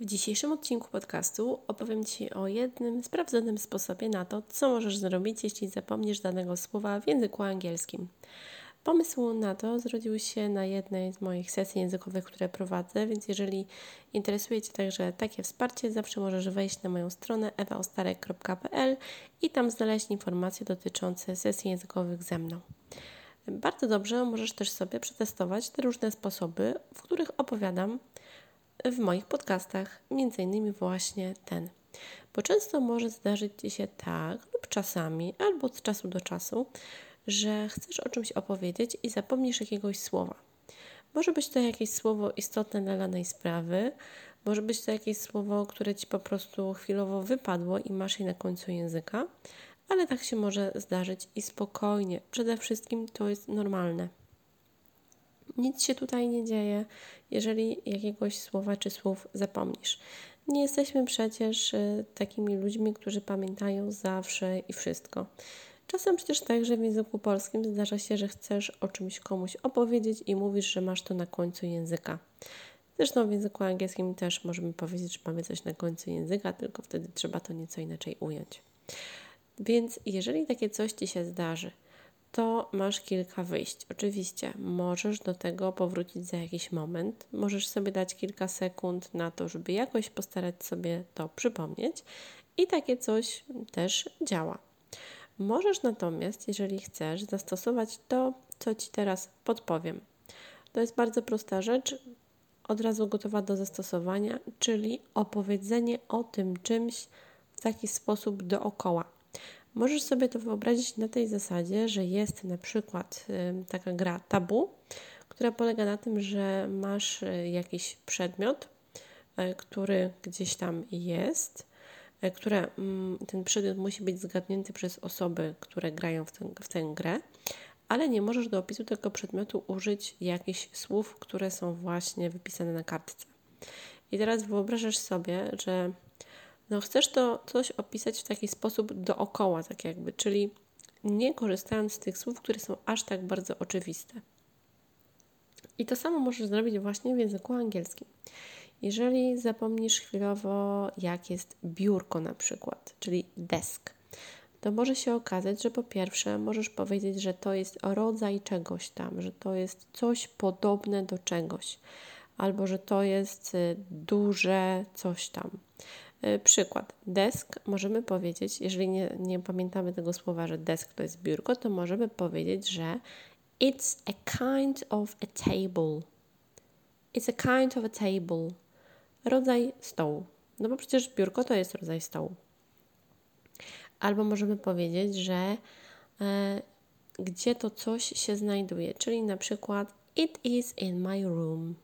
W dzisiejszym odcinku podcastu opowiem Ci o jednym sprawdzonym sposobie na to, co możesz zrobić, jeśli zapomnisz danego słowa w języku angielskim. Pomysł na to zrodził się na jednej z moich sesji językowych, które prowadzę, więc jeżeli interesuje Cię także takie wsparcie, zawsze możesz wejść na moją stronę ewaostarek.pl i tam znaleźć informacje dotyczące sesji językowych ze mną. Bardzo dobrze możesz też sobie przetestować te różne sposoby, w których opowiadam w moich podcastach, między innymi właśnie ten. Bo często może zdarzyć Ci się tak, lub czasami, albo od czasu do czasu, że chcesz o czymś opowiedzieć i zapomnisz jakiegoś słowa. Może być to jakieś słowo istotne dla danej sprawy, może być to jakieś słowo, które Ci po prostu chwilowo wypadło i masz je na końcu języka, ale tak się może zdarzyć i spokojnie. Przede wszystkim to jest normalne. Nic się tutaj nie dzieje, jeżeli jakiegoś słowa czy słów zapomnisz. Nie jesteśmy przecież y, takimi ludźmi, którzy pamiętają zawsze i wszystko. Czasem przecież także w języku polskim zdarza się, że chcesz o czymś komuś opowiedzieć i mówisz, że masz to na końcu języka. Zresztą w języku angielskim też możemy powiedzieć, że mamy coś na końcu języka, tylko wtedy trzeba to nieco inaczej ująć. Więc jeżeli takie coś Ci się zdarzy, to masz kilka wyjść. Oczywiście możesz do tego powrócić za jakiś moment, możesz sobie dać kilka sekund na to, żeby jakoś postarać sobie to przypomnieć i takie coś też działa. Możesz natomiast, jeżeli chcesz, zastosować to, co Ci teraz podpowiem. To jest bardzo prosta rzecz, od razu gotowa do zastosowania, czyli opowiedzenie o tym czymś w taki sposób dookoła. Możesz sobie to wyobrazić na tej zasadzie, że jest na przykład taka gra tabu, która polega na tym, że masz y, jakiś przedmiot, y, który gdzieś tam jest, y, które, mm, ten przedmiot musi być zgadnięty przez osoby, które grają w tę, w tę grę, ale nie możesz do opisu tego przedmiotu użyć jakichś słów, które są właśnie wypisane na kartce. I teraz wyobrażasz sobie, że no chcesz to coś opisać w taki sposób dookoła, tak jakby, czyli nie korzystając z tych słów, które są aż tak bardzo oczywiste. I to samo możesz zrobić właśnie w języku angielskim. Jeżeli zapomnisz chwilowo, jak jest biurko na przykład, czyli desk, to może się okazać, że po pierwsze możesz powiedzieć, że to jest rodzaj czegoś tam, że to jest coś podobne do czegoś, albo że to jest y, duże coś tam. E, przykład. Desk możemy powiedzieć, jeżeli nie, nie pamiętamy tego słowa, że desk to jest biurko, to możemy powiedzieć, że it's a kind of a table. It's a kind of a table. Rodzaj stołu. No bo przecież biurko to jest rodzaj stołu. Albo możemy powiedzieć, że e, gdzie to coś się znajduje, czyli na przykład it is in my room.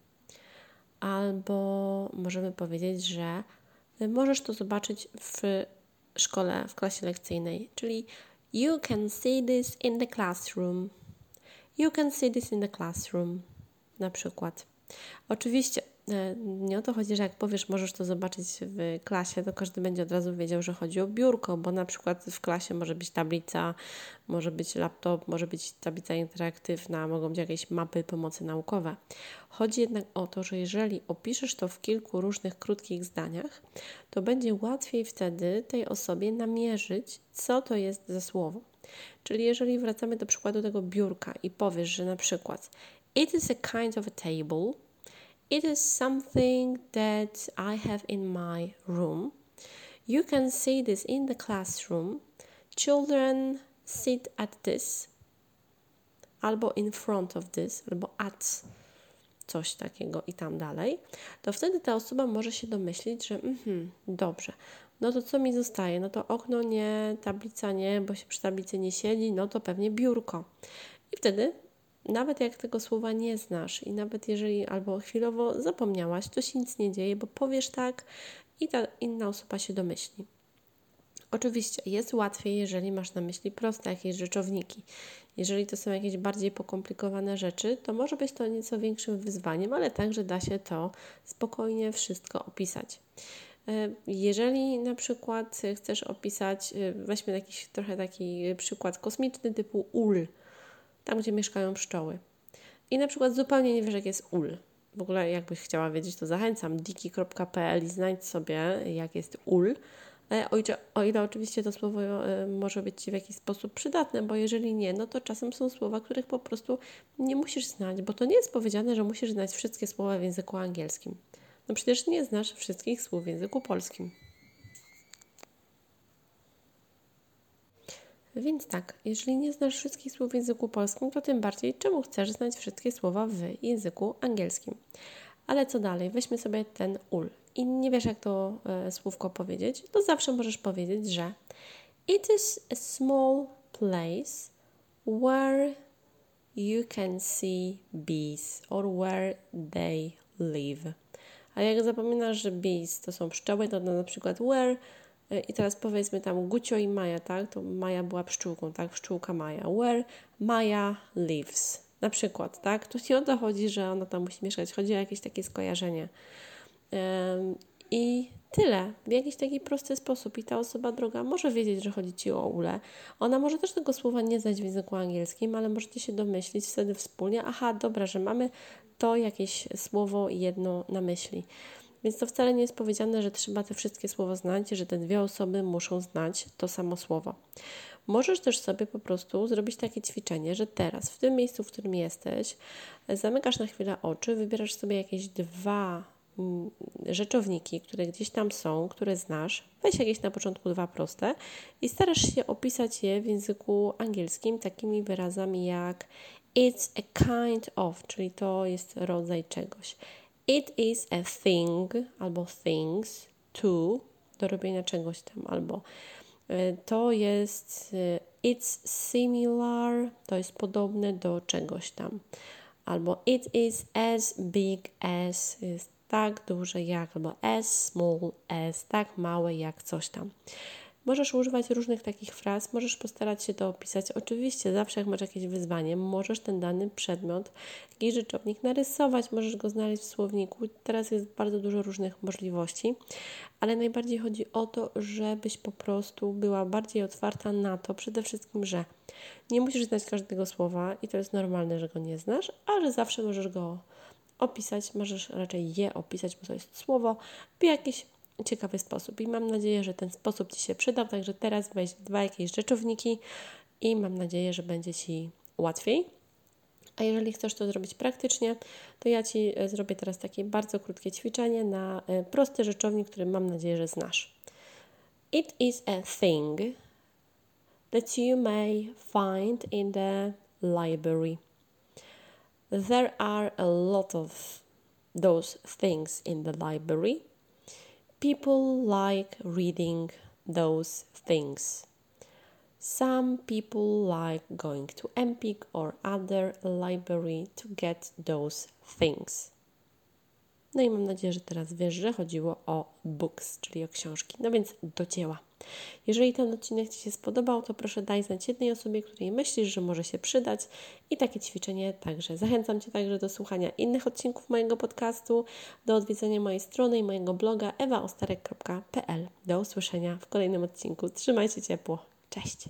Albo możemy powiedzieć, że możesz to zobaczyć w szkole, w klasie lekcyjnej, czyli You can see this in the classroom. You can see this in the classroom, na przykład. Oczywiście nie o to chodzi, że jak powiesz, możesz to zobaczyć w klasie, to każdy będzie od razu wiedział, że chodzi o biurko, bo na przykład w klasie może być tablica, może być laptop, może być tablica interaktywna, mogą być jakieś mapy pomocy naukowe. Chodzi jednak o to, że jeżeli opiszesz to w kilku różnych krótkich zdaniach, to będzie łatwiej wtedy tej osobie namierzyć, co to jest za słowo. Czyli jeżeli wracamy do przykładu tego biurka i powiesz, że na przykład It is a kind of a table, It is something that I have in my room. You can see this in the classroom. Children sit at this, albo in front of this, albo at coś takiego i tam dalej, to wtedy ta osoba może się domyślić, że mhm, dobrze, no to co mi zostaje? No to okno nie, tablica nie, bo się przy tablicy nie siedzi, no to pewnie biurko. I wtedy nawet jak tego słowa nie znasz i nawet jeżeli albo chwilowo zapomniałaś, to się nic nie dzieje, bo powiesz tak i ta inna osoba się domyśli. Oczywiście jest łatwiej, jeżeli masz na myśli proste jakieś rzeczowniki. Jeżeli to są jakieś bardziej pokomplikowane rzeczy, to może być to nieco większym wyzwaniem, ale także da się to spokojnie wszystko opisać. E, jeżeli na przykład chcesz opisać, e, weźmy jakiś trochę taki przykład kosmiczny typu ul, tam gdzie mieszkają pszczoły. I na przykład zupełnie nie wiesz, jak jest ul. w ogóle jakbyś chciała wiedzieć, to zachęcam diki.pl i znajdź sobie, jak jest ul. E, o ile, o ile oczywiście to słowo e, może być Ci w jakiś sposób przydatne, bo jeżeli nie, no to czasem są słowa, których po prostu nie musisz znać, bo to nie jest powiedziane, że musisz znać wszystkie słowa w języku angielskim. No przecież nie znasz wszystkich słów w języku polskim. Więc tak, jeżeli nie znasz wszystkich słów w języku polskim, to tym bardziej czemu chcesz znać wszystkie słowa w języku angielskim. Ale co dalej? Weźmy sobie ten ul i nie wiesz, jak to e, słówko powiedzieć, to zawsze możesz powiedzieć, że it is a small place where you can see bees or where they live. A jak zapominasz, że bees to są pszczoły, to na przykład where i teraz powiedzmy tam Gucio i Maja, tak? To Maja była pszczółką, tak? Pszczółka Maja. Where Maja lives. Na przykład, tak? To nie o to chodzi, że ona tam musi mieszkać. Chodzi o jakieś takie skojarzenie. I tyle, w jakiś taki prosty sposób. I ta osoba droga może wiedzieć, że chodzi Ci o ule. Ona może też tego słowa nie znać w języku angielskim, ale możecie się domyślić wtedy wspólnie, aha, dobra, że mamy to jakieś słowo jedno na myśli. Więc to wcale nie jest powiedziane, że trzeba te wszystkie słowa znać, że te dwie osoby muszą znać to samo słowo. Możesz też sobie po prostu zrobić takie ćwiczenie, że teraz, w tym miejscu, w którym jesteś, zamykasz na chwilę oczy, wybierasz sobie jakieś dwa mm, rzeczowniki, które gdzieś tam są, które znasz, weź jakieś na początku dwa proste i starasz się opisać je w języku angielskim takimi wyrazami jak it's a kind of, czyli to jest rodzaj czegoś. It is a thing albo things to do robienia czegoś tam albo e, to jest e, it's similar, to jest podobne do czegoś tam. Albo it is as big as, jest tak duże jak, albo as small as, tak małe jak coś tam. Możesz używać różnych takich fraz, możesz postarać się to opisać. Oczywiście, zawsze jak masz jakieś wyzwanie, możesz ten dany przedmiot, jakiś rzeczownik narysować, możesz go znaleźć w słowniku. Teraz jest bardzo dużo różnych możliwości, ale najbardziej chodzi o to, żebyś po prostu była bardziej otwarta na to, przede wszystkim, że nie musisz znać każdego słowa i to jest normalne, że go nie znasz, ale zawsze możesz go opisać, możesz raczej je opisać, bo to jest słowo, w jakiś ciekawy sposób. I mam nadzieję, że ten sposób Ci się przydał. Także teraz weź dwa jakieś rzeczowniki i mam nadzieję, że będzie Ci łatwiej. A jeżeli chcesz to zrobić praktycznie, to ja Ci e, zrobię teraz takie bardzo krótkie ćwiczenie na e, prosty rzeczownik, który mam nadzieję, że znasz. It is a thing that you may find in the library. There are a lot of those things in the library. People like reading those things. Some people like going to Empik or other library to get those things. No i mam nadzieję, że teraz wiesz, że chodziło o books, czyli o książki. No więc do dzieła. Jeżeli ten odcinek Ci się spodobał, to proszę daj znać jednej osobie, której myślisz, że może się przydać i takie ćwiczenie także. Zachęcam Cię także do słuchania innych odcinków mojego podcastu, do odwiedzenia mojej strony i mojego bloga ewaostarek.pl. Do usłyszenia w kolejnym odcinku. Trzymaj się ciepło. Cześć!